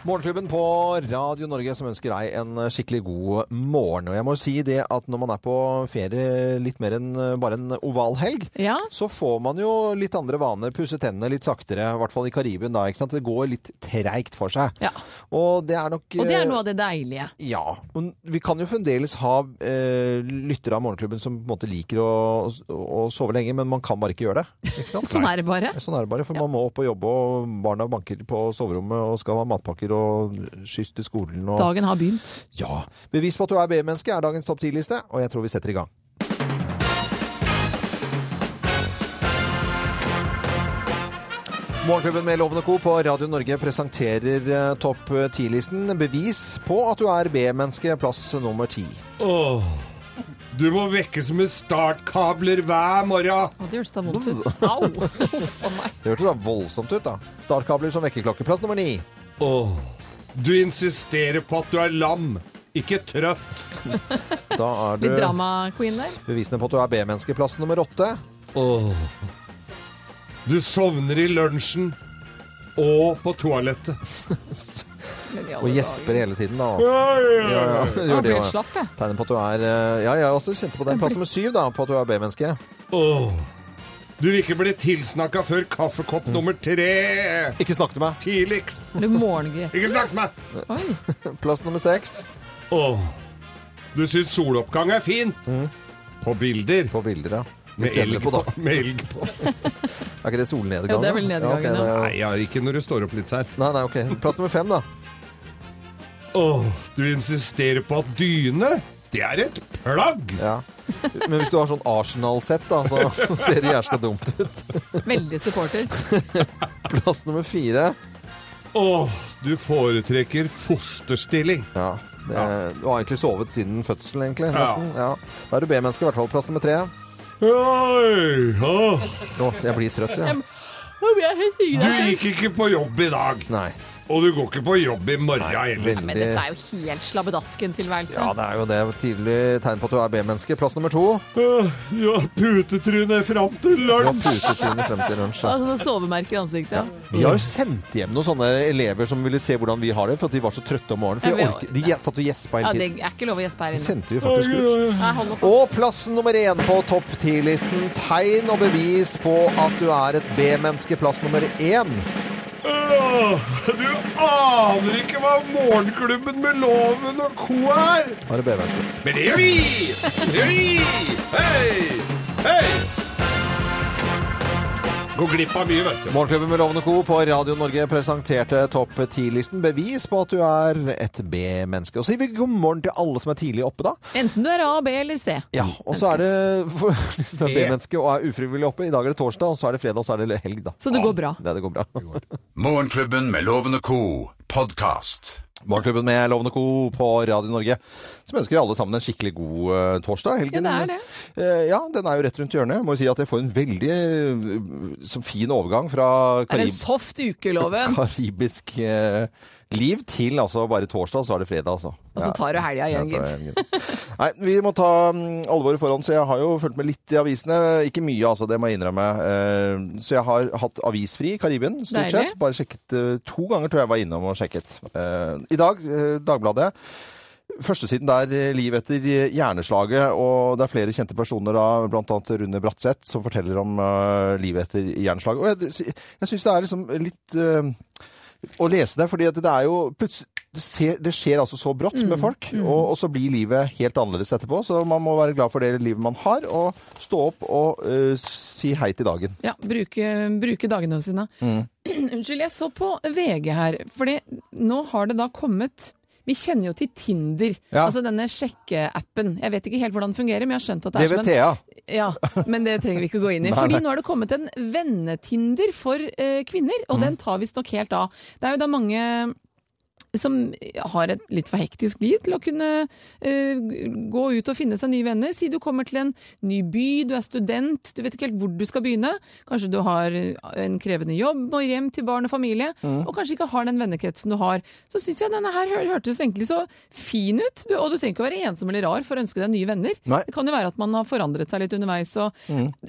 Morgenklubben på Radio Norge som ønsker deg en skikkelig god morgen. Og jeg må si det at når man er på ferie litt mer enn bare en ovalhelg, Ja. så får man jo litt andre vaner. Pusse tennene litt saktere, i hvert fall i Karibien da. ikke sant? Det går litt treigt for seg. Ja. Og det er nok Og det eh, er noe av det deilige. Ja. men Vi kan jo fremdeles ha eh, lyttere av Morgenklubben som på en måte liker å, å sove lenge, men man kan bare ikke gjøre det. Ikke sant? Sånn er det bare. Sånn er det bare, for man må opp og jobbe, og barna banker på soverommet og skal ha matpakker og skyss til skolen. Og... Dagen har begynt. Ja. Bevis på at du er B-menneske er dagens topp 10-liste, og jeg tror vi setter i gang. Morgenklubben med Lovende Co. på Radio Norge presenterer eh, topp 10-listen. Bevis på at du er B-menneske, plass nummer ti. Åh, du må vekkes med startkabler hver morgen. Å, det hørtes da vondt ut. Au! Det hørtes da voldsomt ut, da. Startkabler som vekkerklokke. Plass nummer ni. Åh, du insisterer på at du er lam, ikke trøtt. Da er Litt du drama-queen der. bevisene på at du er B-menneske. Plass nummer åtte. Åh, du sovner i lunsjen og på toalettet. Og gjesper hele tiden, da. Ja, ja, Ja, ja. ja. Gjør det jeg. Tegner på at du er eh, Ja, jeg også kjente på den. Plass nummer syv, da, på at du er B-menneske. Åh, du vil ikke bli tilsnakka før kaffekopp nummer tre. Ikke snakk til meg. Tidligst. Du morgengre? Ikke snakk til meg. Oi. Plass nummer seks. Åh, du syns soloppgang er fin. På bilder. På bilder, ja. Med elg på, på. da. Med elg på. Er ikke det solnedgang? Jo, det er vel nedgangen, Ja, okay, er- Nei, ja, ikke når du står opp litt seint. Nei, nei, ok. Plass nummer fem, da. Åh, du insisterer på at dyne, det er et plagg. Ja. Men hvis du har sånn Arsenal-sett, da, så, så ser det jævla dumt ut. Veldig supporter. Plass nummer fire. Åh, du foretrekker fosterstilling. Ja. Det, du har egentlig sovet siden fødselen, egentlig. Nesten. Ja. Da er du B-menneske, i hvert fall. Plass nummer tre. Oi. Å, jeg blir trøtt, jeg. Du gikk ikke på jobb i dag, Nei. Og du går ikke på jobb i morgen heller. Nei, Men dette er jo helt slabbedasken-tilværelse. Ja, det er jo det. Tidlig tegn på at du er B-menneske. Plass nummer to. Åh, Ja, putetryne fram til lunsj! Ja, putetryne frem til lunsj. ja. Altså, noen sovemerker i ansiktet. Vi har jo sendt hjem noen sånne elever som ville se hvordan vi har det, for at de var så trøtte om morgenen. For Ja, de, orker, de satt og gjespa Ja, det er ikke lov å gjespe her Det inne. sendte vi faktisk ut. Og plass nummer én på topp ti-listen. Tegn og bevis på at du er et B-menneske. Plass nummer én. Du aner ikke hva morgenklubben med loven og co er. Da er det B-menneske. Men det gjør vi! Det gjør vi! Hei! Hei! Går glipp av mye, vet du. Morgenklubben med Lovende Co. på Radio Norge presenterte topp 10-listen. Bevis på at du er et B-menneske. Og så sier vi god morgen til alle som er tidlig oppe, da. Enten du er A, B eller C. Ja, og så er det for hvis du er B-menneske og er ufrivillig oppe. I dag er det torsdag, og så er det fredag, og så er det helg, da. Så det går bra. Ja, det går bra. Morgenklubben med Lovende Co. podkast. Morgenklubben med Lovende Co. på Radio Norge, som ønsker alle sammen en skikkelig god uh, torsdag. Helgen, Ja, det er det. Uh, ja, den er jo rett rundt hjørnet. Jeg må jo si at jeg får en veldig uh, fin overgang fra Karib... er en soft uke, loven. karibisk eh, liv til altså bare torsdag, så er det fredag, altså. Og så tar du helga igjen, gitt. Nei, vi må ta mm, alvoret foran, så jeg har jo fulgt med litt i avisene. Ikke mye, altså, det må jeg innrømme. Eh, Så jeg har hatt avisfri i Karibien, stort sett. Bare sjekket eh, to ganger, tror jeg var innom og sjekket. Eh, I dag, Dagbladet. Førstesiden der liv etter hjerneslaget, og det er flere kjente personer, da, annet Rune Bratseth, som forteller om uh, livet etter hjerneslaget. Og jeg, jeg syns det er liksom litt eh, å lese det, fordi at det er jo plutselig det, ser, det skjer altså så brått med folk, og, og så blir livet helt annerledes etterpå. Så man må være glad for det livet man har, og stå opp og uh, si hei til dagen. Ja, bruke, bruke dagene sine. Mm. Unnskyld, jeg så på VG her, fordi nå har det da kommet vi kjenner jo til Tinder, Ja. altså denne sjekkeappen. Jeg vet ikke helt hvordan den fungerer, men jeg har skjønt at det er som en. Ja, men det trenger vi ikke gå inn i. Fordi nå har det kommet en vennetinder for eh, kvinner, Mm. og den tar visstnok helt av. Det er jo da mange som har et litt for hektisk liv til å kunne uh, gå ut og finne seg nye venner. Si du kommer til en ny by, du er student, du vet ikke helt hvor du skal begynne. Kanskje du har en krevende jobb, må hjem til barn og familie, og kanskje ikke har den vennekretsen du har. Så syns jeg denne her hør- hørtes egentlig så fin ut, du, og du trenger ikke å være ensom eller rar for å ønske deg nye venner. Nei. Det kan jo være at man har forandret seg litt underveis. Og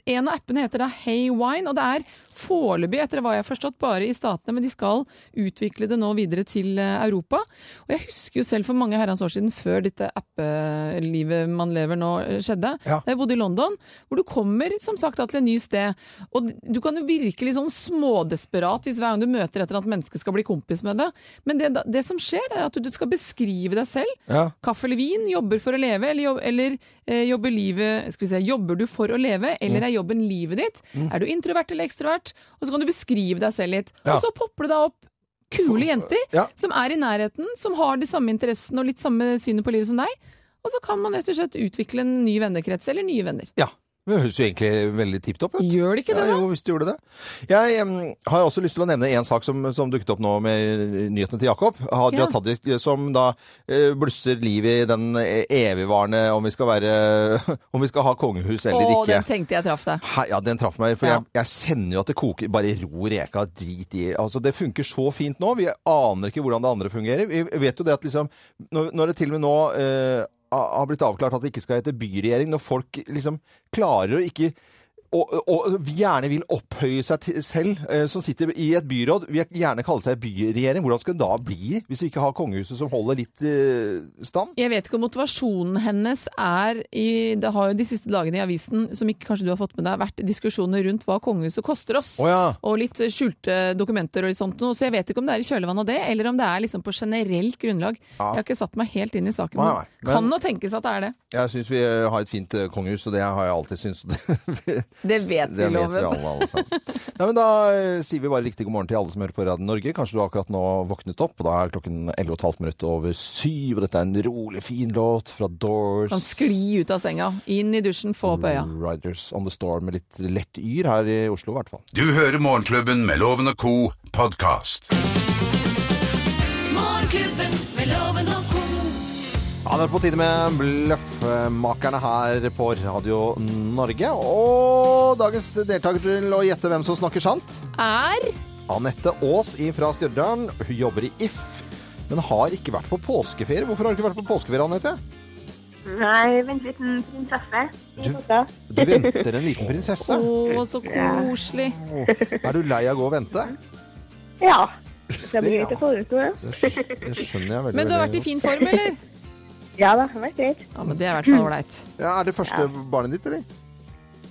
En av appene heter da Hey Wine, og det er foreløpig, etter hva jeg har forstått, bare i Statene, men de skal utvikle det nå videre til eh, Europa. Og jeg husker jo selv for mange herrens år siden, før dette appelivet man lever nå eh, skjedde, Ja. da jeg bodde i London, hvor du kommer som sagt til et nytt sted. Og du kan jo virkelig sånn smådesperat hvis hver gang du møter et eller annet menneske skal bli kompis med deg. Men det, det som skjer, er at du skal beskrive deg selv. Ja. Kaffe eller vin, jobber for å leve, eller, eller eh, jobber, livet, skal vi se, jobber du for å leve, Mm. eller er jobben livet ditt? Er du introvert eller ekstrovert? Og så kan du beskrive deg selv litt. Ja. Og så popper det da opp kule jenter Ja. som er i nærheten, som har de samme interessene og litt samme synet på livet som deg. Og så kan man rett og slett utvikle en ny vennekrets, eller nye venner. ja. Det høres jo egentlig veldig tipp topp ut. Gjør det ikke det, Ja, jo, hvis du gjorde det. Jeg um, har også lyst til å nevne en sak som, som dukket opp nå med nyhetene til Jakob. Hadia Ja. Tajik, som da uh, blusser liv i den eh, evigvarende om vi skal være Om vi skal ha kongehus eller Å, ikke. den tenkte jeg traff deg. Hei, ja, den traff meg, for Ja. jeg, jeg kjenner jo at det koker. Bare ro reka, drit i. Altså, det funker så fint nå. Vi aner ikke hvordan det andre fungerer. Vi vet jo det at liksom Når, når det til og med nå eh, har blitt avklart at det ikke skal hete byregjering, når folk liksom klarer å ikke og, og vi gjerne vil opphøye seg til selv, eh, som sitter i et byråd, vil gjerne kalle seg byregjering. Hvordan skal det da bli, hvis vi ikke har kongehuset som holder litt eh, stand? Jeg vet ikke om motivasjonen hennes er i Det har jo de siste dagene i avisen, som ikke kanskje du har fått med deg, vært diskusjoner rundt hva kongehuset koster oss. Oh, ja. Og litt skjulte dokumenter og litt sånt noe. Så jeg vet ikke om det er i kjølvannet av det, eller om det er liksom på generelt grunnlag. Jeg har ikke satt meg helt inn i saken. Nei, nei, men- Kan nå tenkes at det er det. Jeg syns vi har et fint eh, kongehus, og det har jeg alltid syntes. Det, vet vi, Det vet vi alle, alle sammen. Nei, men da eh, sier vi bare riktig god morgen til alle som hører på Radio Norge. Kanskje du akkurat nå våknet opp, og da er klokken 11,5 minutter over syv. Og dette er en rolig, fin låt fra Doors. Kan skli ut av senga, inn i dusjen, få opp øya. Riders on the Storm med litt lett yr her i Oslo, i hvert fall. Du hører Morgenklubben med Loven og Co. podkast. Morgenklubben med Loven og co. Ja, det er på tide med Bløffmakerne her på Radio Norge. Og dagens deltaker til å gjette hvem som snakker sant. Er Anette Aas fra Stjørdal. Hun jobber i If, men har ikke vært på påskeferie. Hvorfor har du ikke vært på påskeferie, Anette? Nei, vent litt, en prinsesse. Du- Du venter en liten prinsesse. Å, så koselig. Er du lei av å gå og vente? Ja. Det Ja. det skjønner jeg veldig Men du har vært i fin form, eller? Ja da, det har greit. Ja, men det er i hvert fall ålreit. Ja, er det første barnet ditt, eller?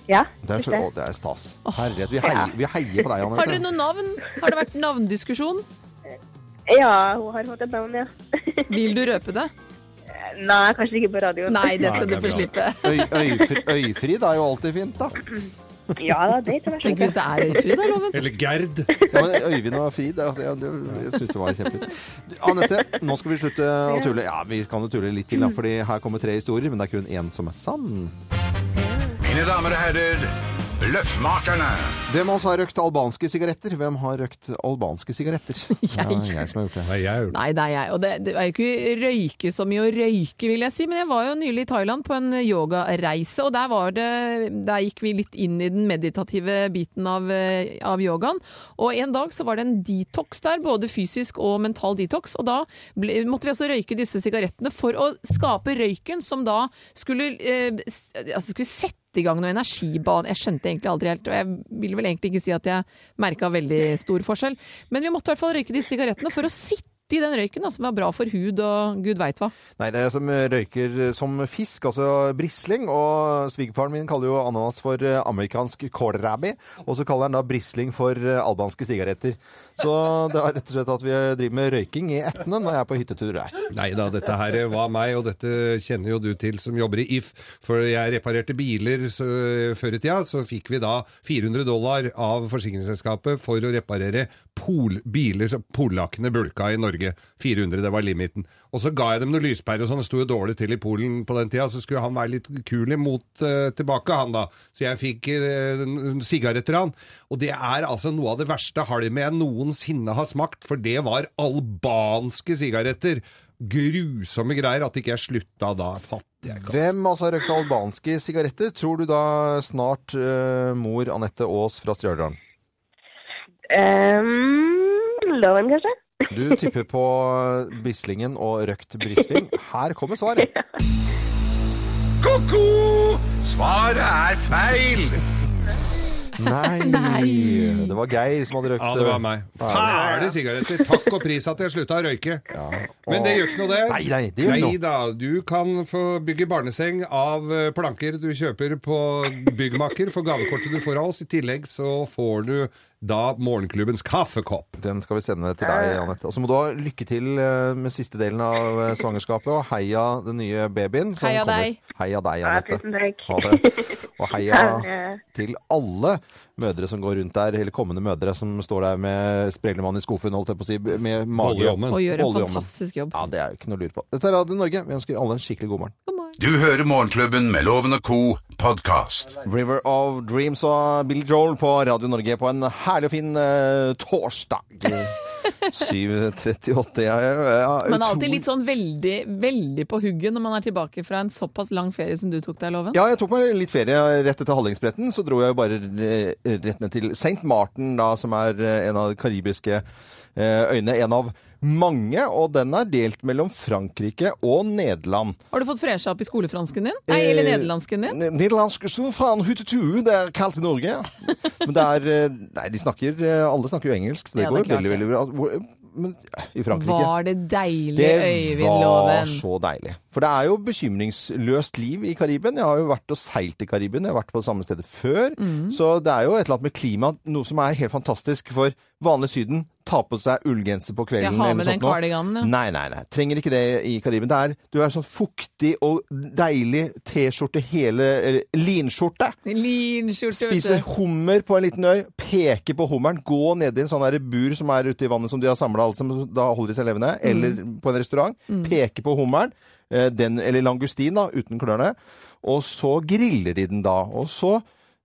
Ja, Det er, for, å, det er stas. Herlighet, vi heier, vi heier på deg, Har dere noe navn? Har det vært navndiskusjon? Ja, hun har fått et navn, ja. Vil du røpe det? Nei, kanskje ikke på radioen. Nei, det skal Nei, du det du få slippe. Øy, øyfri, øyfrid er jo alltid fint, da. Ja da, det tar Tenk hvis det er Øyfrid, da, Loven. Eller Gerd. Ja, men Øyvind og Frid, altså, Jeg, jeg syns det var kjempefint. Anette, nå skal vi slutte å tulle. Ja, vi kan jo tulle litt til, da, fordi her kommer tre historier, men det er kun én som er sann. Mine damer og herrer, Bløffmakerne. Hvem av oss har røkt albanske sigaretter? Hvem har røkt albanske sigaretter? Ja, jeg som har gjort det. Nei, jeg gjort det. Nei, det er jeg. Og det, det er jo ikke røyke så mye å røyke, vil jeg si. Men jeg var jo nylig i Thailand på en yogareise, og der, var det, der gikk vi litt inn i den meditative biten av, av yogaen. Og en dag så var det en detox der, både fysisk og mental detox. Og da ble, måtte vi altså røyke disse sigarettene for å skape røyken som da skulle, eh, altså skulle sette i gang noe energibane. Jeg skjønte egentlig aldri helt, og jeg vil vel egentlig ikke si at jeg merka veldig stor forskjell. Men vi måtte i hvert fall røyke de sigarettene for å sitte i den røyken, da, som var bra for hud og gud veit hva. Nei, det er som røyker som fisk, altså brisling. Og svigerfaren min kaller jo ananas for eh, amerikansk kålrabi. Og så kaller han da brisling for eh, albanske sigaretter. Så det er rett og slett at vi driver med røyking i ettene når jeg er på hyttetur der. Nei da, dette her var meg, og dette kjenner jo du til som jobber i If. For jeg reparerte biler så, før i tida, så fikk vi da 400 dollar av forsikringsselskapet for å reparere pol, biler som polakkene bulka i Norge. 400, det var limiten. Og så ga jeg dem noen lyspærer og sånn, det sto jo dårlig til i Polen på den tida, så skulle han være litt kul imot uh, tilbake, han da. Så jeg fikk uh, sigaretter av han. Og det er altså noe av det verste halmet jeg noensinne har smakt, for det var albanske sigaretter. Grusomme greier. At ikke jeg slutta da, fatter jeg ikke. Hvem altså har røkt albanske sigaretter, tror du da snart uh, mor Anette Aas fra Stjørdal? Um, loven, kanskje? Du tipper på Bislingen og røkt Brisling. Her kommer svaret. Ko-ko! Svaret er feil! Nei. Nei. Det var Geir som hadde røkt Ja, det var meg. Ferdig sigaretter. Takk og pris at jeg slutta å røyke. Men det gjør ikke noe, det. Nei, nei, det gjør nei noe. Da, du kan få bygge barneseng av eh, planker du kjøper på Byggmaker for gavekortet du får av oss. I tillegg så får du da morgenklubbens kaffekopp. Den skal vi sende til deg, Anette. Og så må du ha lykke til eh, med siste delen av eh, svangerskapet, og heia den nye babyen. som Heia deg. Heia deg, Anette. Ha det. Og heia til alle mødre som går rundt der, eller kommende mødre som står der med sprellemann i skuffen, holdt jeg på å si, med mage. I ovnen. Og gjør en fantastisk jobb. Ja, det er jo ikke noe å lure på. Dette er Radio Norge. Vi ønsker alle en skikkelig god morgen. God morgen. Du hører Morgenklubben med Loven og Co. podkast. River of Dreams og Bill Joel på Radio Norge på en herlig og fin eh, torsdag. 7.38. Ja, ja, ja, Man er alltid litt sånn veldig, veldig på hugget når man er tilbake fra en såpass lang ferie som du tok deg, Loven. Ja, jeg tok meg litt ferie rett etter Hallingsbretten. Så dro jeg bare eh, rett ned til St. Martin, da, som er eh, en av de karibiske eh, øyene. En av mange, og den er delt mellom Frankrike og Nederland. Har du fått fresha opp i skolefransken din? Nei, eller Eh, nederlandsken din? Eh, Nederlandsk faen hutetue, det er kaldt i Norge. Men det er eh, Nei, de snakker eh, Alle snakker jo engelsk, så det Ja, det går klart veldig, veldig bra. Men i Frankrike Var det deilig, det Øyvind var så deilig. For det er jo bekymringsløst liv i Karibien. Jeg har jo vært og seilt i Karibien, jeg har vært på det samme stedet før. Mm. Så det er jo et eller annet med klima, noe som er helt fantastisk for vanlig Syden. Ta på seg ullgenser på kvelden Jeg har med den kardiganen, cardiganen, ja. Nei, nei, nei. Trenger ikke det i Karibien. Det er, du er sånn fuktig og deilig T-skjorte, hele linskjorte. Linskjorte, Spise vet du. hummer på en liten øy, peke på hummeren, gå ned i en sånn bur som er ute i vannet som de har samla alle som da holder de seg levende, eller på en restaurant, peke på hummeren, eh, den, eller langustin da, uten klørne, og så griller de den da, og så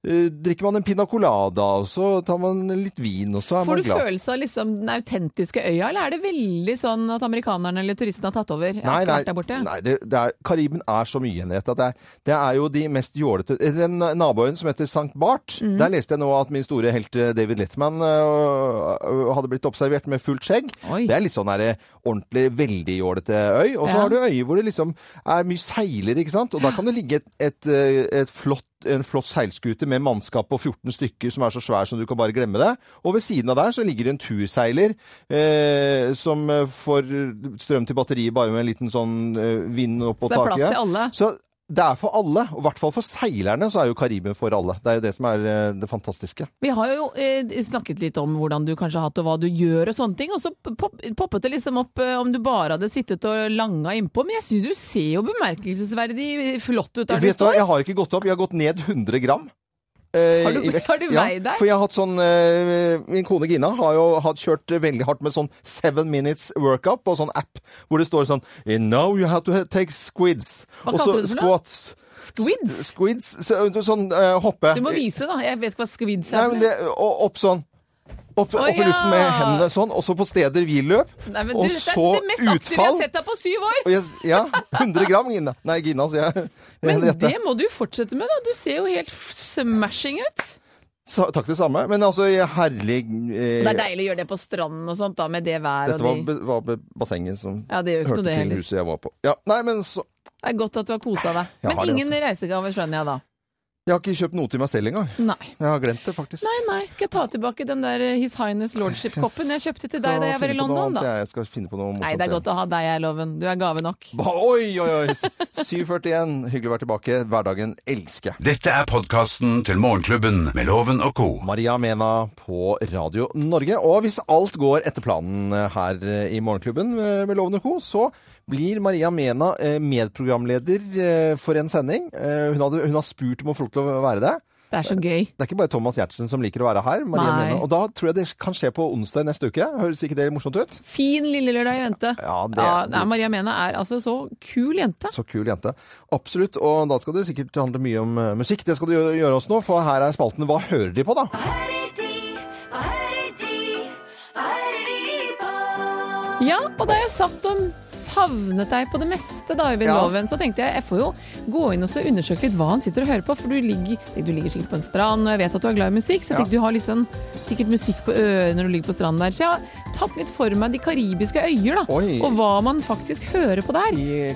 drikker man en pina colada, og så tar man litt vin, og så er Får man du følelse av liksom den autentiske øya, eller er det veldig sånn at amerikanerne eller turistene har tatt over? Nei, nei, nei det, det er, Kariben er så mye gjenrettet. Det, er- det er jo de mest jålete Den naboøyen som heter St. Bart, Mm. der leste jeg nå at min store helt eh, David Letman øh, øh, hadde blitt observert med fullt skjegg. Oi. Det er litt sånn eh, ordentlig veldig jålete øy. Og så Ja. har du øyer hvor det liksom er mye seilere, ikke sant. Og da kan det ligge et, et, eh, et flott en flott seilskute med mannskap på 14 stykker som er så svær som du kan bare glemme det. Og ved siden av der så ligger det en turseiler eh, som får strøm til batteriet bare med en liten sånn eh, vind opp på Så det er plass til alle? Så det er for alle, og i hvert fall for seilerne så er jo Karibien for alle. Det er jo det som er eh, det fantastiske. Vi har jo eh, snakket litt om hvordan du kanskje har hatt og hva du gjør og sånne ting, og så poppet det liksom opp eh, om du bare hadde sittet og langa innpå, men jeg syns du ser jo bemerkelsesverdig flott ut der du du står. jeg har ikke gått opp, jeg har gått ned 100 gram. Eh, Har du- har du veid deg? For jeg har hatt sånn eh, Min kone Gina har jo hatt kjørt veldig hardt med sånn seven minutes workup og sånn app hvor det står sånn Now you have to take squids. Og så squats. Squids? Squids. Så, sånn uh, hoppe. Du må vise, da. Jeg vet ikke hva squids Nei, er. men det, og opp sånn. Opp, opp i luften med hendene sånn, og så på steder hvilløp. Nei, men og du, det er det mest aktive jeg har sett deg på syv år! Jeg, ja, 100 gram, Gina. Nei, Gina, sier jeg. Men det må du fortsette med, da. Du ser jo helt smashing ut. Sa- Takk det samme. Men altså, herlig eh, Det er deilig å gjøre det på stranden og sånt, da, med det været og de Dette var var, bassenget som Ja, det hørte det til huset jeg var på. Ja, nei, men så Det er godt at du har kosa deg. Men ingen altså. reisegaver, skjønner jeg da. Jeg har ikke kjøpt noe til meg selv engang. Nei. Jeg har glemt det, faktisk. Nei, nei. Skal jeg ta tilbake den der His Highness Lordship-koppen jeg kjøpte til deg da jeg var i London, da? Jeg skal finne på noe morsomt. Nei, det er godt å ha deg, her, Loven. Du er gave nok. Ba- Oi, oi, oi! 7.41. Hyggelig å være tilbake. Hverdagen elsker. jeg. Dette er podkasten til Morgenklubben med Loven og co. Maria Mena på Radio Norge. Og hvis alt går etter planen her i Morgenklubben med Loven og Co., så blir Maria Mena eh, medprogramleder eh, for en sending. Eh, Hun, hadde, hun har spurt om å få lov til å være det. Det er så gøy. Det er ikke bare Thomas Giertsen som liker å være her. Maria Nei. Mena. Og da tror jeg det kan skje på onsdag neste uke. Høres ikke det morsomt ut? Fin lille lørdag i vente. Ja, det- ja, nei, Maria Mena er altså så kul jente. Så kul jente. Absolutt. Og da skal det sikkert handle mye om musikk. Det skal du gjøre- gjøre oss nå, for her er spalten Hva hører de på, da? Hører de? Ja, og da jeg satt og savnet deg på det meste, da, Øyvind Ja. Loven, så tenkte jeg jeg får jo gå inn og så undersøke litt hva han sitter og hører på. For du ligger, du ligger sikkert på en strand, og jeg vet at du er glad i musikk, så jeg Ja. tenkte du har liksom sikkert musikk på øret når du ligger på stranden der. Så jeg tatt litt for meg de karibiske øyer, da. Oi. Og hva man faktisk hører på der. I,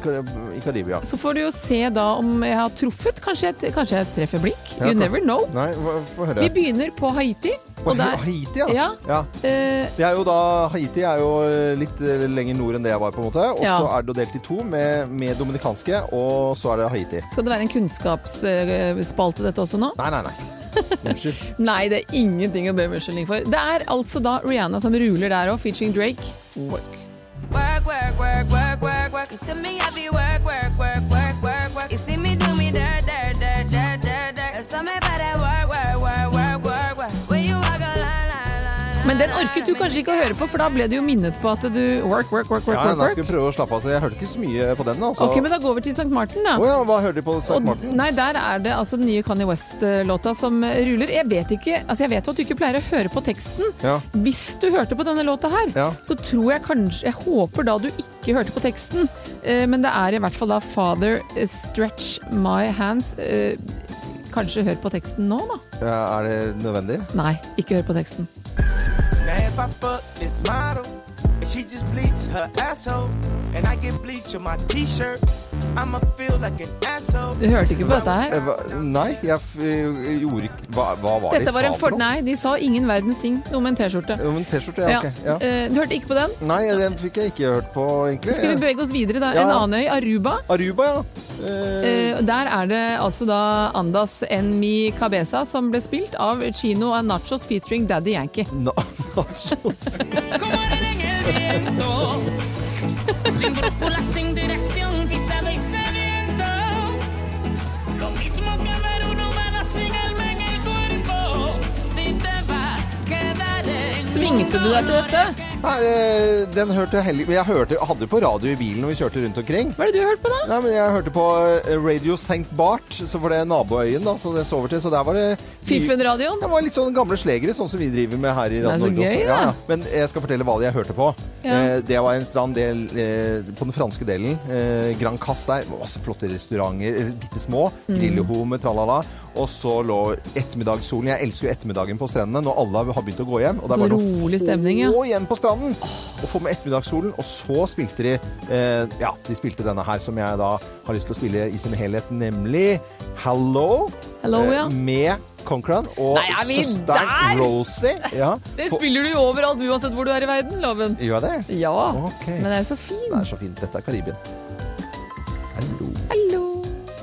i Karibia. Så får du jo se da om jeg har truffet. Kanskje jeg, kanskje jeg treffer blink. Ja, You kan- never know. Nei, hva-. Vi begynner på Haiti. På Og der, Haiti, ja. Ja. eh, Det er jo da, Haiti er jo litt eh, lenger nord enn det jeg var, på en måte. Og så er det jo delt i to med, med dominikanske, og så er det Haiti. skal det være en kunnskapsspalte dette også nå? Nei, nei, nei. Unnskyld. Nei, det er ingenting å be om unnskyldning for. Det er altså da Rihanna som ruler der òg, featuring Drake. Work. Work, work, work, work, work, work. You me, work, work, work, work, work, Men den orket du kanskje ikke å høre på, for da ble du jo minnet på at du work, work, work, work, Ja, work, da skal vi prøve å slappe av. Så jeg hørte ikke så mye på den. Altså. Ok, men da går vi til St. Martin, da. Oh, ja, hva hører de på St. Martin? nei, der er det altså den nye Kanye West-låta som ruller. Jeg vet ikke, altså jeg vet at du ikke pleier å høre på teksten. Ja. Hvis du hørte på denne låta her, Ja. så tror jeg kanskje Jeg håper da du ikke hørte på teksten. Eh, Men det er i hvert fall da 'Father eh, Stretch My Hands'. Eh, Kanskje hør på teksten nå, da? Ja, er det nødvendig? Nei, ikke hør på teksten. If I fuck this model and she just bleach her asshole and I get bleach on my t-shirt, Du hørte ikke på dette her? Eh, Nei, jeg f eh, gjorde ikke Hva, hva var det Dette det de var sa for... for noe? Nei, de sa ingen verdens ting. Noe med en T-skjorte. Om en T-skjorte, ja, ok. Ja. Eh, Du hørte ikke på den? Nei, den fikk jeg ikke hørt på, egentlig. Skal vi bevege oss videre, da? Ja, En annen øy, Aruba. Aruba, ja. Eh, Eh, Der er det altså da Andas En Mi Cabeza som ble spilt av Chino and Nachos featuring Daddy Yankee. na- nachos. Svingte du deg til dette? Nei, eh, den hørte jeg jeg hørte, hadde på radio i bilen når vi kjørte rundt omkring. Hva er det du hørte på, da? Nei, men Jeg hørte på eh, Radio St. Bart, så var det naboøyen da, så det så over til. Så der var det Fiffen-radioen? Det var litt sånn gamle slegere, sånn som vi driver med her i Radio Norge. gøy. Ja, ja. Men jeg skal fortelle hva jeg hørte på. Ja. Eh, Det var en strand del, på den franske delen. Grand Casse der. Masse flotte restauranter, bitte små. Mm. Grillehome, tralala. Og så lå ettermiddagssolen. Jeg elsker jo ettermiddagen på strendene når alle har begynt å gå hjem. Og det er bare å rolig stemning, ja. få igjen på stranden og få med ettermiddagssolen. Og så spilte de eh, Ja, de spilte denne her som jeg da har lyst til å spille i sin helhet, nemlig Hello. Hello, eh, ja. Med Conqueran og Nei, er vi der? søsteren Rosie. Ja. Det spiller du jo overalt uansett hvor du er i verden, Loven. Gjør jeg det? Ja. Okay. Men det er jo så fint. Det er så fint. Dette er Karibien. Hallo. Hallo.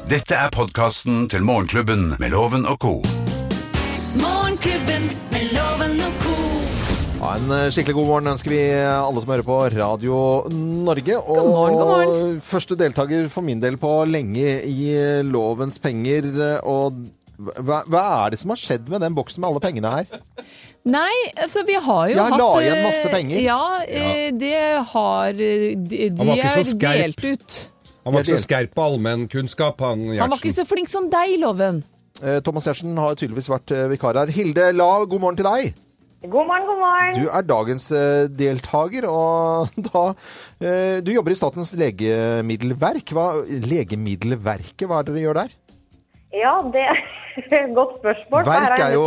Dette er podkasten til Morgenklubben med Loven og co. Morgenklubben med Loven og co. Ja, en eh, skikkelig god morgen ønsker vi alle som hører på Radio Norge. Og God morgen, god morgen. første deltaker for min del på lenge i eh, Lovens penger. eh, Og hva, hva er det som har skjedd med den boksen med alle pengene her? Nei, altså vi har jo Jeg hatt la igjen masse penger. Ja, ja. det har De, de er delt ut. Han var ikke så skerp på allmennkunnskap, han Gjertsen. Han var ikke så flink som deg, Loven. Eh, Thomas Gjertsen har tydeligvis vært eh, vikar her. Hilde La, god morgen til deg. God morgen, god morgen. Du er dagens eh, deltaker, og da eh, Du jobber i Statens legemiddelverk. Hva, legemiddelverket, hva er det dere gjør der? Ja, det er et godt spørsmål. Verk er jo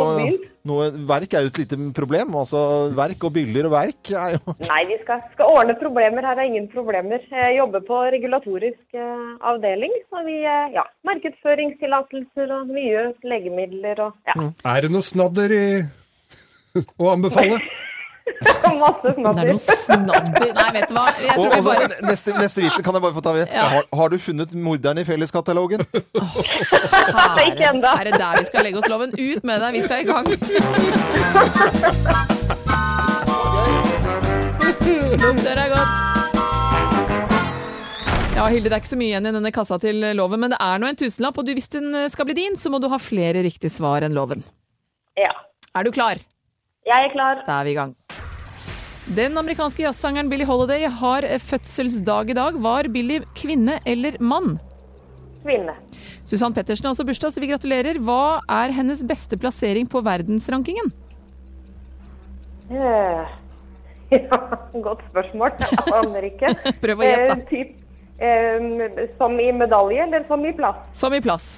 noe, verk er jo et lite problem. Altså, verk og byller og verk er jo Nei, vi skal, skal ordne problemer. Her er ingen problemer. Jeg jobber på regulatorisk eh, avdeling. Så vi eh, ja, markedsføringstillatelser og mye legemidler og ja, Er det noe snadder i å anbefale? masse er snadder. Nei, vet du hva. Og, bare neste, neste vits kan jeg bare få ta ved. Ja. Har, har du funnet morderen i felleskatalogen? Ikke enda. Er det der vi skal legge oss, Loven? Ut med deg, vi skal i gang. Lukter deg godt. Ja, Hilde, det er ikke så mye igjen i denne kassa til loven, men det er nå en tusenlapp, og du, hvis den skal bli din, så må du ha flere riktige svar enn loven. Ja. Er du klar? Jeg er klar. Da er vi i gang. Den amerikanske jazzsangeren Billie Holiday har fødselsdag i dag. Var Billie kvinne eller mann? Kvinne. Susann Pettersen har også bursdag, så vi gratulerer. Hva er hennes beste plassering på verdensrankingen? Eh, Ja, godt spørsmål. Jeg aner ikke. Prøv å gjette. Eh, typ, eh, som i medalje, eller som i plass? Som i plass.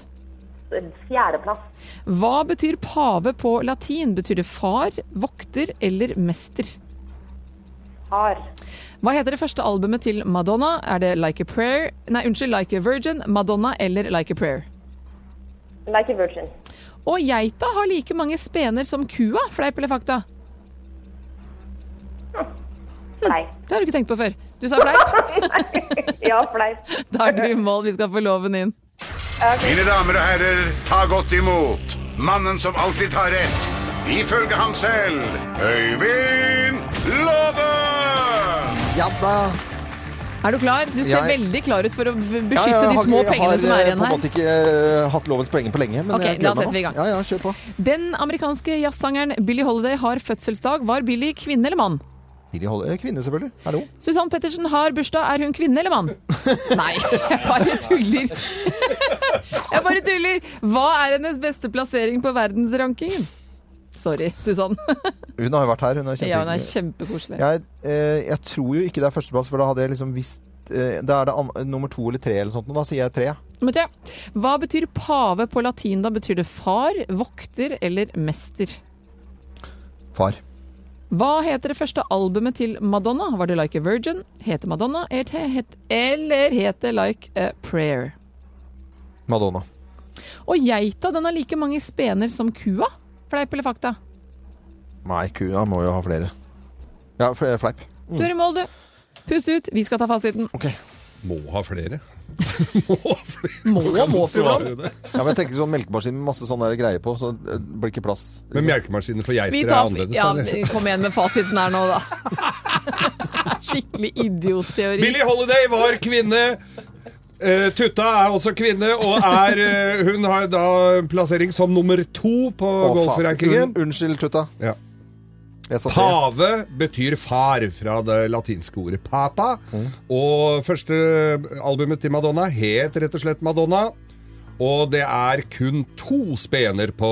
Fjerdeplass. Hva betyr pave på latin? Betyr det far, vokter eller mester? Far. Hva heter det første albumet til Madonna? Er det Like a Prayer Nei, unnskyld, Like a Virgin, Madonna eller Like a Prayer? Like a virgin. Og geita har like mange spener som kua, fleip eller fakta? Fleip. Det har du ikke tenkt på før. Du sa fleip. ja, fleip. Da er du i mål, vi skal få loven inn. Mine damer og herrer, ta godt imot mannen som alltid tar rett, ifølge ham selv, Øyvind Låve! Ja da. Er du klar? Du ser Jeg- veldig klar ut for å beskytte Ja, jeg de små pengene som er igjen her. Jeg har på en måte ikke uh, hatt lovens penger på lenge, men okay, jeg gleder meg setter vi i nå. gang. Ja, ja, kjør på. Den amerikanske jazzsangeren Billie Holiday har fødselsdag. Var Billie kvinne eller mann? Billie Holiday, kvinne selvfølgelig. Hallo. Susann Pettersen har bursdag. Er hun kvinne eller mann? Nei, jeg bare tuller. Jeg bare tuller. Hva er hennes beste plassering på verdensrankingen? Sorry, Susann. Hun har jo vært her, hun er Ja, hun er kjempekoselig. Jeg, eh, jeg tror jo ikke det er førsteplass, for da hadde jeg liksom visst eh, Da er det an nummer to eller tre eller sånt, og da sier jeg tre. Nummer tre. Hva betyr pave på latin? Da betyr det far, vokter eller mester? Far. Hva heter det første albumet til Madonna? Var det Like a Virgin? Heter Madonna? Eller heter det Like a Prayer? Madonna. Og geita den har like mange spener som kua? Fleip eller fakta? Nei, kua må jo ha flere. Ja, fleip. fleip. Du er i mål, du. Pust ut, vi skal ta fasiten. Ok. Må ha flere. Må må, Froland. Svarer. Ja, men jeg tenker sånn melkemaskin med masse sånne greier på, så det blir ikke plass. Men melkemaskinen for geiter er annerledes. ja, eller? kom igjen med fasiten her nå, da. Skikkelig idiotteori. Billie Holiday var kvinne. Uh, Tutta er også kvinne, og er uh, Hun har da plassering som nummer to på golfrankingen. Un unnskyld, Tutta. Ja. Pave betyr far fra det latinske ordet papa. Og første albumet til Madonna het rett og slett Madonna. Og det er kun to spener på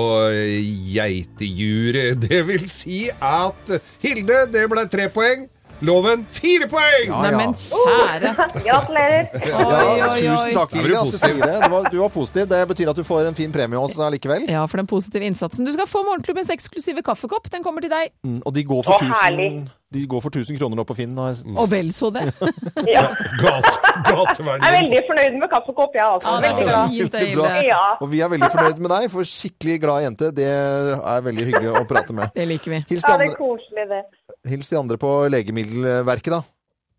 geitejuret. Det vil si at Hilde, det ble tre poeng. Loven fire poeng! Ja, ja. men kjære. Gratulerer. Ja, oi, tusen oi. takk, Ingrid, at du sier det. det var, du var positiv. Det betyr at du får en fin premie hos oss likevel. Ja, for den positive innsatsen. Du skal få Morgenklubbens eksklusive kaffekopp. Den kommer til deg. Mm, Og de går for Å, 1000 de går for 1000 kroner nå på Finn. Og, jeg- Og vel så det. Ja. Gate, Jeg er veldig fornøyd med kaffekopp, jeg altså. Ja, det Veldig glad. fint, det, Bra. Hilde. Ja. Og vi er veldig fornøyd med deg, for skikkelig glad jente, det er veldig hyggelig å prate med. Det liker vi. Hils ja, det er koselig, det. Hils de andre på Legemiddelverket, da.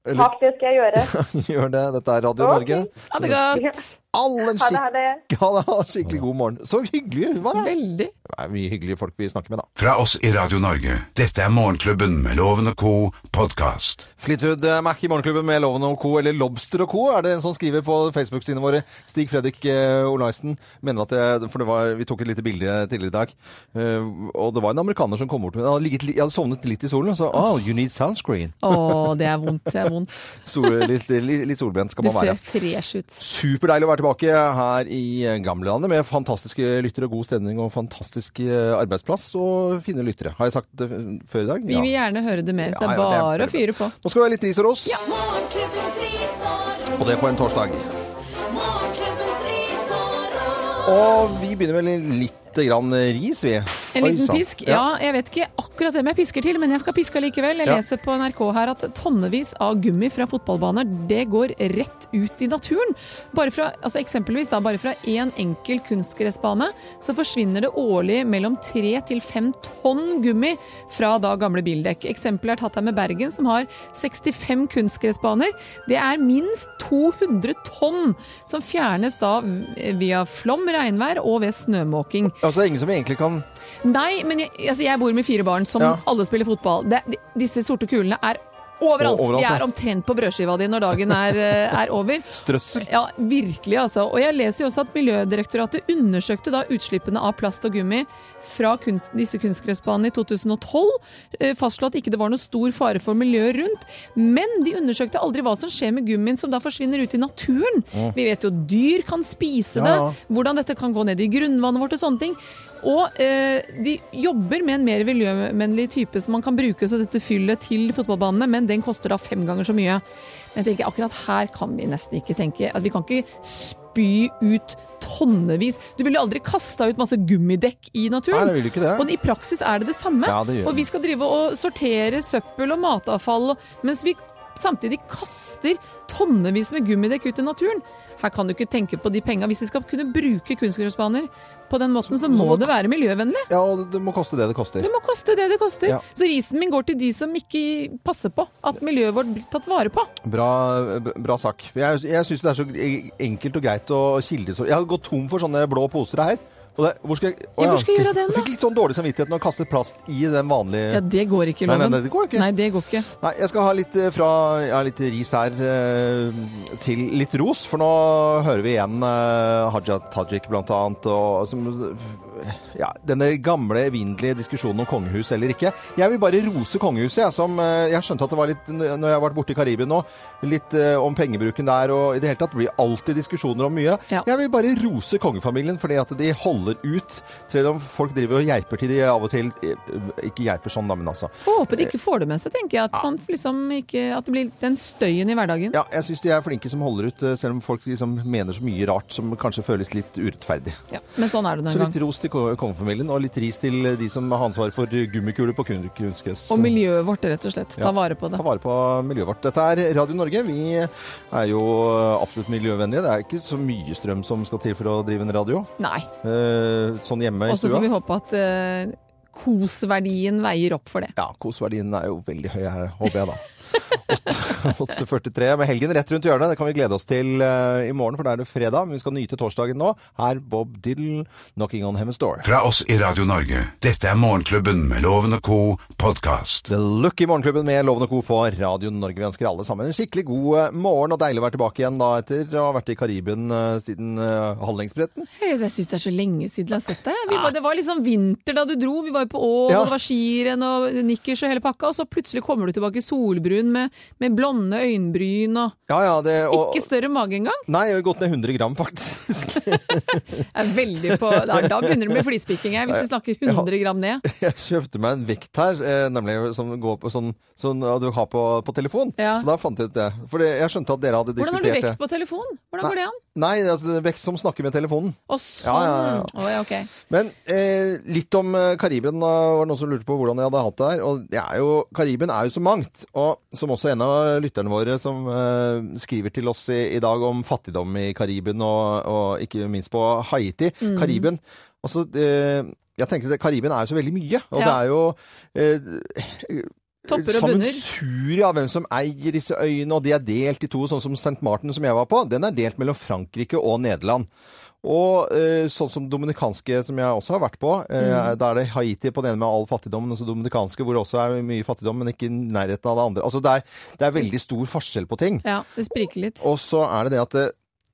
Eller Takk, det skal jeg gjøre. gjør det. Dette er Radio okay. Norge. Ha det godt. Alle en Ha det, ha det. Skikkelig god morgen. Så hyggelig hun var, da. Veldig. Det er mye hyggelige folk vi snakker med, da. Fra oss i Radio Norge, dette er Morgenklubben med Loven og co. podkast. Fleetwood eh, Mac i Morgenklubben med Loven og Co. eller Lobster og Co. er det en som skriver på Facebook-sidene våre. Stig Fredrik eh, Olaisen mener at det, For det var, vi tok et lite bilde tidligere i dag, eh, og det var en amerikaner som kom bort med Jeg hadde, jeg hadde sovnet litt i solen, og så Oh, you need sunscreen. Å, det er vondt. Det er vondt. Sol, litt, litt, litt solbrent skal Du man være. Du ser fresh ut. Superdeilig å være tilbake her i gamlelandet med fantastiske lyttere, god stemning og fantastisk eh, arbeidsplass og fine lyttere. Har jeg sagt det før i dag? Vi vil gjerne høre det mer, så det Ja, er ja, det er bare å fyre på. Nå skal vi ha litt ris og ros, og det på en torsdag. Og vi begynner vel litt grann ris, vi. En liten pisk. Ja, jeg vet ikke akkurat hvem jeg pisker til, men jeg skal piske likevel. Jeg Ja. leser på NRK her at tonnevis av gummi fra fotballbaner, det går rett ut i naturen. Bare fra, altså eksempelvis da, bare fra én en enkel kunstgressbane, så forsvinner det årlig mellom tre til fem tonn gummi fra da gamle bildekk. Eksempelet er tatt her med Bergen, som har 65 kunstgressbaner. Det er minst 200 tonn som fjernes da via flom, regnvær og ved snømåking. Altså, det er ingen som egentlig kan Nei, men jeg, altså jeg bor med fire barn som Ja. alle spiller fotball. Det, de, disse sorte kulene er overalt. Overalt, De er omtrent på brødskiva di når dagen er, eh, er over. Strøssel. Ja, virkelig altså. Og jeg leser jo også at Miljødirektoratet undersøkte da utslippene av plast og gummi fra kunst, disse kunstgressbanene i 2012. eh, Fastslo at ikke det var noe stor fare for miljøet rundt. Men de undersøkte aldri hva som skjer med gummien som da forsvinner ut i naturen. Vi vet jo dyr kan spise det, hvordan dette kan gå ned i grunnvannet vårt og sånne ting. Og eh, de jobber med en mer miljøvennlig type som man kan bruke så dette fyllet til fotballbanene, men den koster da fem ganger så mye. Men jeg tenker akkurat her kan vi nesten ikke tenke at vi kan ikke spy ut tonnevis. Du ville aldri kasta ut masse gummidekk i naturen. Nei, det vil ikke det. Og i praksis er det det samme. Ja, det og vi skal drive og sortere søppel og matavfall, mens vi samtidig kaster tonnevis med gummidekk ut i naturen. Her kan du ikke tenke på de penga. Hvis vi skal kunne bruke kunstgressbaner på den måten, så må det være miljøvennlig. Ja, og det må koste det det koster. Det må koste det det koster. Ja. Så risen min går til de som ikke passer på at miljøet vårt blir tatt vare på. Bra, bra sak. Jeg, jeg syns det er så enkelt og greit å kilde Jeg har gått tom for sånne blå poser her. Det, hvor skal jeg, Å Ja, hvor skal jeg gjøre den, da? Jeg fikk litt sånn dårlig samvittighet når jeg kastet plast i den vanlige Ja, det går ikke, Nei, nei, nei, det går ikke. Nei, det går ikke. Nei, jeg skal ha litt eh, fra ja, litt ris her eh, til litt ros, for nå hører vi igjen eh, Haja Tajik blant annet, og som ja, denne gamle, evinnelige diskusjonen om kongehus eller ikke. Jeg vil bare rose kongehuset, jeg, som Jeg skjønte at det var litt, når jeg har vært borte i Karibia nå, litt om pengebruken der, og i det hele tatt blir alltid diskusjoner om mye. Ja. Jeg vil bare rose kongefamilien fordi at de holder ut, selv om folk driver og geiper til de av og til eh, Ikke geiper sånn, da, men altså. Får håpe de ikke får det med seg, tenker jeg. At, man liksom ikke, at det blir den støyen i hverdagen. Ja, jeg syns de er flinke som holder ut, eh, selv om folk liksom mener så mye rart som kanskje føles litt urettferdig. Ja, men sånn er det Så litt gang. ros til ko- kongefamilien, og litt ris til de som har ansvar for gummikuler på kun- kunstgress. Og miljøet vårt, rett og slett. Ta Ja. vare på det. Ta vare på miljøet vårt. Dette er Radio Norge. Vi er jo absolutt miljøvennlige. Det er ikke så mye strøm som skal til for å drive en radio. Nei. Eh, sånn hjemme i stua. Og så får vi håpe at eh, kosverdien veier opp for det. Ja, kosverdien er jo veldig høy her, håper jeg da. 8 8.43 med helgen rett rundt hjørnet. Det kan vi glede oss til eh, i morgen, for da er det fredag. Men vi skal nyte torsdagen nå. Her Bob Dylan, 'Knocking on Heaven's Door'. Fra oss i Radio Norge. Dette er Morgenklubben med Loven og co. podkast. The Look i Morgenklubben med Loven og Co. på Radio Norge. Vi ønsker alle sammen en skikkelig god eh, morgen, og deilig å være tilbake igjen da etter å ha vært i Karibien eh, siden Hallingsbretten. Jeg syns det er så lenge siden jeg har sett deg. Var, det var liksom vinter da du dro. Vi var jo på Ål, Ja. og det var skirenn og nikkers og hele pakka. Og så plutselig kommer du tilbake solbrun med, med blonde øyenbryn og Ja, ja, det og, ikke større mage engang. Nei, jeg har gått ned 100 gram, faktisk. Er veldig på, da, da begynner det med flispikking her, hvis du snakker 100 gram ned. Jeg kjøpte meg en vekt her, eh, nemlig som går på sånn, sånn du har på, på telefon. Ja. Så da fant jeg ut det. For jeg skjønte at dere hadde diskutert det. Hvordan har du vekt på telefon? Hvordan går det an? Nei, det er vekt som snakker med telefonen. Å, sånn. Ja, ja, ja. Å, ja, ok. Men eh, litt om eh, Karibien. Det var noen som lurte på hvordan jeg hadde hatt det her. Og det er jo, Karibien er jo så mangt. Og som også en av lytterne våre som uh, skriver til oss i, i dag om fattigdom i Karibien, og, og ikke minst på Haiti. Mm. Karibien. Altså, uh, jeg tenker at Karibien er jo så veldig mye. Og Ja. det er jo uh, Topper og bunner. Sammensuriet av hvem som eier disse øyene, og de er delt i to, sånn som St. Martin som jeg var på. Den er delt mellom Frankrike og Nederland. Og eh, sånn som dominikanske, som jeg også har vært på. Eh, Mm. Da er det Haiti på den ene med all fattigdommen, og så dominikanske hvor det også er mye fattigdom, men ikke i nærheten av det andre. Altså det er, det er veldig stor forskjell på ting. Ja, det spriker litt. Og så er det det at det,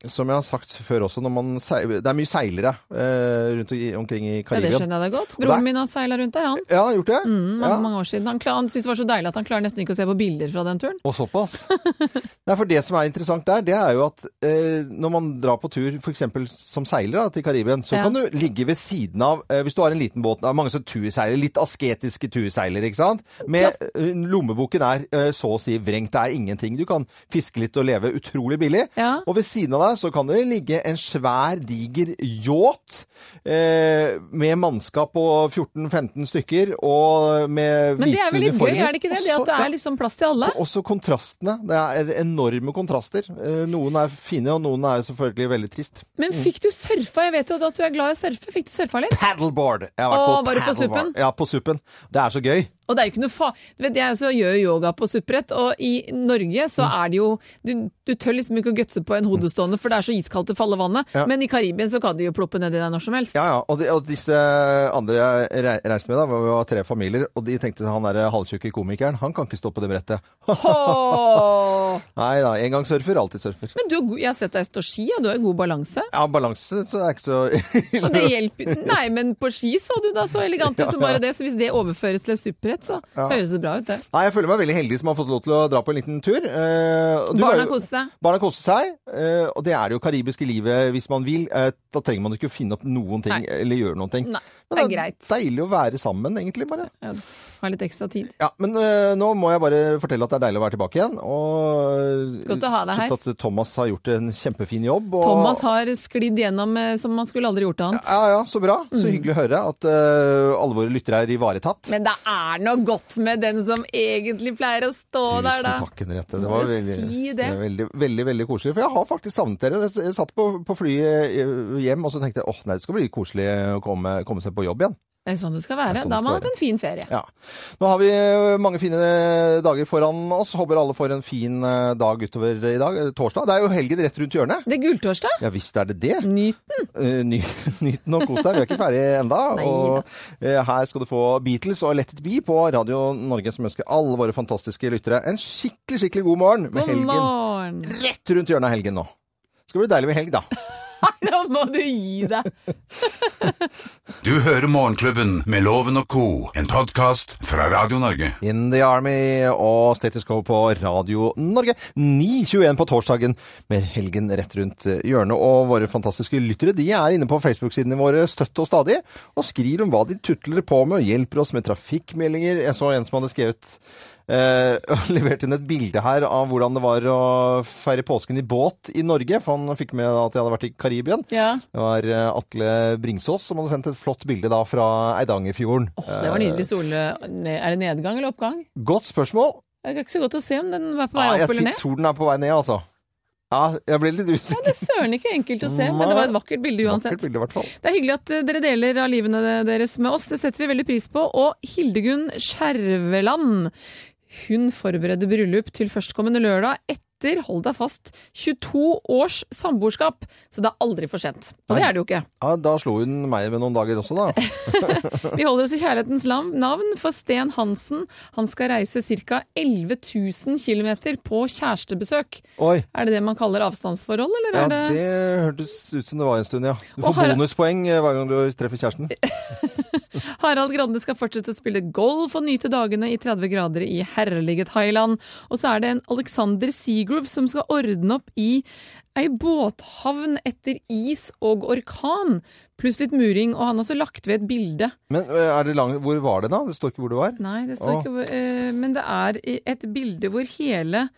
som jeg har sagt før også, når man seil, det er mye seilere eh, rundt omkring i Ja, det skjønner jeg da godt. Broren min har seila rundt der, han. Ja, har gjort det? Mm, mange, ja. mange år siden. Han, han syntes det var så deilig at han klarer nesten ikke å se på bilder fra den turen. Og såpass. Nei, for det som er interessant der, det er jo at eh, når man drar på tur, f.eks. som seiler da, til Karibien, så Ja. kan du ligge ved siden av eh, Hvis du har en liten båt Det er mange som turseiler, litt asketiske turseilere, ikke sant? Med eh, Lommeboken er eh, så å si vrengt. Det er ingenting. Du kan fiske litt og leve utrolig billig. Ja. Og ved siden av deg så kan det ligge en svær, diger yacht eh, med mannskap på 14-15 stykker og med Men det er vel litt gøy, er det ikke det? Det Og at det er liksom plass til alle. også kontrastene. Det er enorme kontraster. Eh, Noen er fine, og noen er selvfølgelig veldig trist. Men fikk du surfa? Jeg vet jo at du er glad i å surfe. Fikk du surfa litt? Paddleboard! Jeg har vært Å, på var du på. Suppen? Ja, på Suppen. Det er så gøy. Og det er jo ikke noe fa... Du vet, jeg også gjør yoga på supprett, og i Norge så er det jo Du, du tør liksom ikke å gutse på en hodestående vannet, for det er så iskaldt å falle vannet. Ja. Men i Karibien så kan de jo ploppe nedi deg når som helst. Ja, ja. Og, de, og disse andre jeg re- reiste med, da, vi var tre familier, og de tenkte han derre halvtjukke komikeren, han kan ikke stå på det brettet. Nei da, en gang surfer, alltid surfer. Men du, jeg har sett deg stå ski, og du har god balanse. Ja, balanse så er ikke så Og det hjelper Nei, men på ski så du da så elegant ut som bare det, så hvis det overføres til et superbrett, så høres det bra ut, det. Nei, jeg føler meg veldig heldig som har fått lov til å dra på en liten tur. Eh, Barna koste seg. Barna koste seg, eh, og det er jo karibiske livet hvis man vil. Eh, da trenger man ikke å finne opp noen ting Nei. eller gjøre noen ting. Nei, det Men det er deilig å være sammen, egentlig, bare. Ja, ha litt ekstra tid. Ja, men uh, nå må jeg bare fortelle at det er deilig å være tilbake igjen. Og Godt å ha deg her. At Thomas har gjort en kjempefin jobb. Og, Thomas har sklidd gjennom eh, som man skulle aldri gjort annet. Ja, ja, så bra. Så Mm. hyggelig å høre at uh, alle våre lyttere er ivaretatt. Men det er noe godt med den som egentlig pleier å stå der, da. Tusen takk, Henriette. Det var veldig, si det. veldig, veldig, veldig koselig. For jeg har faktisk savnet dere. Jeg satt på, på flyet eh, hjem og så tenkte jeg åh, nei, det skal bli koselig å komme, komme seg på jobb igjen. Det er sånn det skal være. sånn Da har man hatt en fin ferie. Ja. Nå har vi eh, mange fine dager foran oss. Håper alle får en fin eh, dag utover i dag. Eh, Torsdag. Det er jo helgen rett rundt hjørnet. Det er gulltorsdag. Ja visst er det det. Nyt den. Eh, Ny, nyt den og kos deg. Vi er ikke ferdige enda. Nei Og eh, her skal du få Beatles og Let it be på Radio Norge, som ønsker alle våre fantastiske lyttere en skikkelig, skikkelig god morgen med God helgen morgen. rett rundt hjørnet av helgen nå. Skal bli deilig med helg, da. Nå må du gi deg. Du hører Morgenklubben med Loven og co., en podkast fra Radio Norge. In the Army og Status Quo på Radio Norge. 9.21 på torsdagen med helgen rett rundt hjørnet. Og våre fantastiske lyttere de er inne på Facebook-sidene våre støtt og stadig og skriver om hva de tutler på med og hjelper oss med trafikkmeldinger. Jeg så en som hadde skrevet eh, og levert inn et bilde her av hvordan det var å feire påsken i båt i Norge. For han fikk med at jeg hadde vært i Karibien. Ja. Det var eh, Atle Bringsås som hadde sendt et flott bilde da fra Eidangerfjorden. Oh, det var nydelig sol. ne- Er det nedgang eller oppgang? Godt spørsmål. Det er ikke så godt å se om den var på vei opp eller ned. Jeg tror den er på vei ned, altså. Ja, jeg ble litt Ja, det er søren ikke enkelt å se, men det var et vakkert bilde uansett. Vakkert bilde, i hvert fall. Det er hyggelig at eh, dere deler av livene deres med oss, det setter vi veldig pris på. Og Hildegunn Skjerveland, hun forbereder bryllup til førstkommende lørdag etter, hold deg fast, 22 års samboerskap. Så det er aldri for sent. Og det er det jo ikke. Ja, da slo hun meg med noen dager også, da. Vi holder oss i kjærlighetens navn, for Sten Hansen han skal reise ca. 11 000 km på kjærestebesøk. Oi. Er det det man kaller avstandsforhold, eller Ja, er det det hørtes ut som det var en stund, ja. Du får har... bonuspoeng eh, hver gang du treffer kjæresten. Harald Grande skal fortsette å spille golf og nyte dagene i 30 grader i herlige Thailand. Og så er det en Alexander Seagrove som skal ordne opp i ei båthavn etter is og orkan. Pluss litt muring, og han har også lagt ved et bilde. Men eh, er det lang... hvor var det, da? Det står ikke hvor det var. Nei, det står Åh. ikke hvor eh, Men det er et bilde hvor hele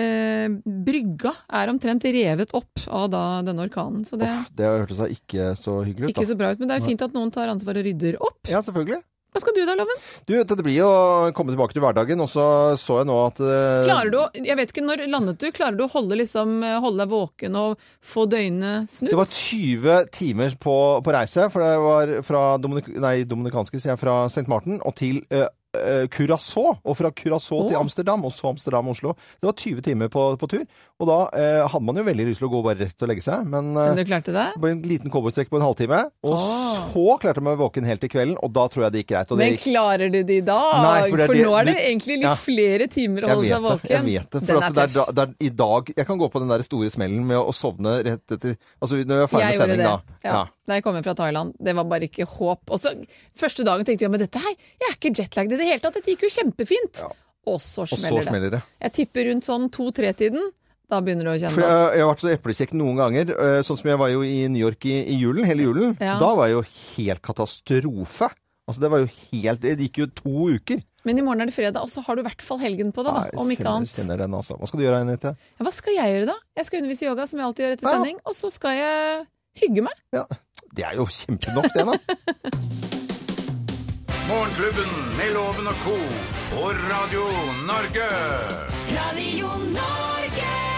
eh, brygga er omtrent revet opp av da, denne orkanen. Så det Uff, det hørtes da ikke så hyggelig ut, ikke da. så bra ut. Men det er fint at noen tar ansvar og rydder opp. Ja, selvfølgelig. Hva skal du da, Loven? Du, det blir jo å komme tilbake til hverdagen, og så så jeg nå at eh, Klarer du å, jeg vet ikke, når landet du? Klarer du å holde, liksom, holde deg våken og få døgnet snudd? Det var 20 timer på, på reise, for det var fra Dominik nei, dominikanske, sier jeg, fra St. Martin og til eh, eh, Curaçao. Og fra Curaçao til Amsterdam, og så Amsterdam-Oslo. Det var 20 timer på, på tur. Og da eh, hadde man jo veldig lyst til å gå bare rett og legge seg, men eh, Men du klarte det? På en liten cowboystrekk på en halvtime. Og oh. så klarte jeg meg våken helt til kvelden, og da tror jeg det gikk greit. Og det Men gikk klarer du det i dag? Nei, for er det- nå er det egentlig litt Ja. flere timer å holde seg det. våken. Jeg vet det. For det er, da- det er i dag Jeg kan gå på den der store smellen med å, sovne rett etter Altså når vi er ferdig med sending, det. Ja. Ja. Da jeg kom hjem fra Thailand. Det var bare ikke håp. Og så Første dagen tenkte jeg men dette her, jeg er ikke jetlagd i det hele tatt. Dette gikk jo kjempefint. Og så Og så smeller det. det. Jeg tipper rundt sånn to-tre-tiden. Da begynner du å kjenne For jeg, jeg har vært så eplekjekk noen ganger. eh, Sånn som jeg var jo i New York i, i julen, hele julen. Ja. Da var jeg jo helt katastrofe. Altså det var jo helt Det gikk jo to uker. Men i morgen er det fredag, og så har du i hvert fall helgen på deg, da. Om ikke annet. kjenner den, altså. Hva skal du gjøre, Anette? Ja, hva skal jeg gjøre da? Jeg skal undervise i yoga, som jeg alltid gjør etter Ja. sending. Og så skal jeg hygge meg. Ja, det er jo kjempenok, det, da. Morgenklubben med Loven og co. på Radio Norge. Radio Norge.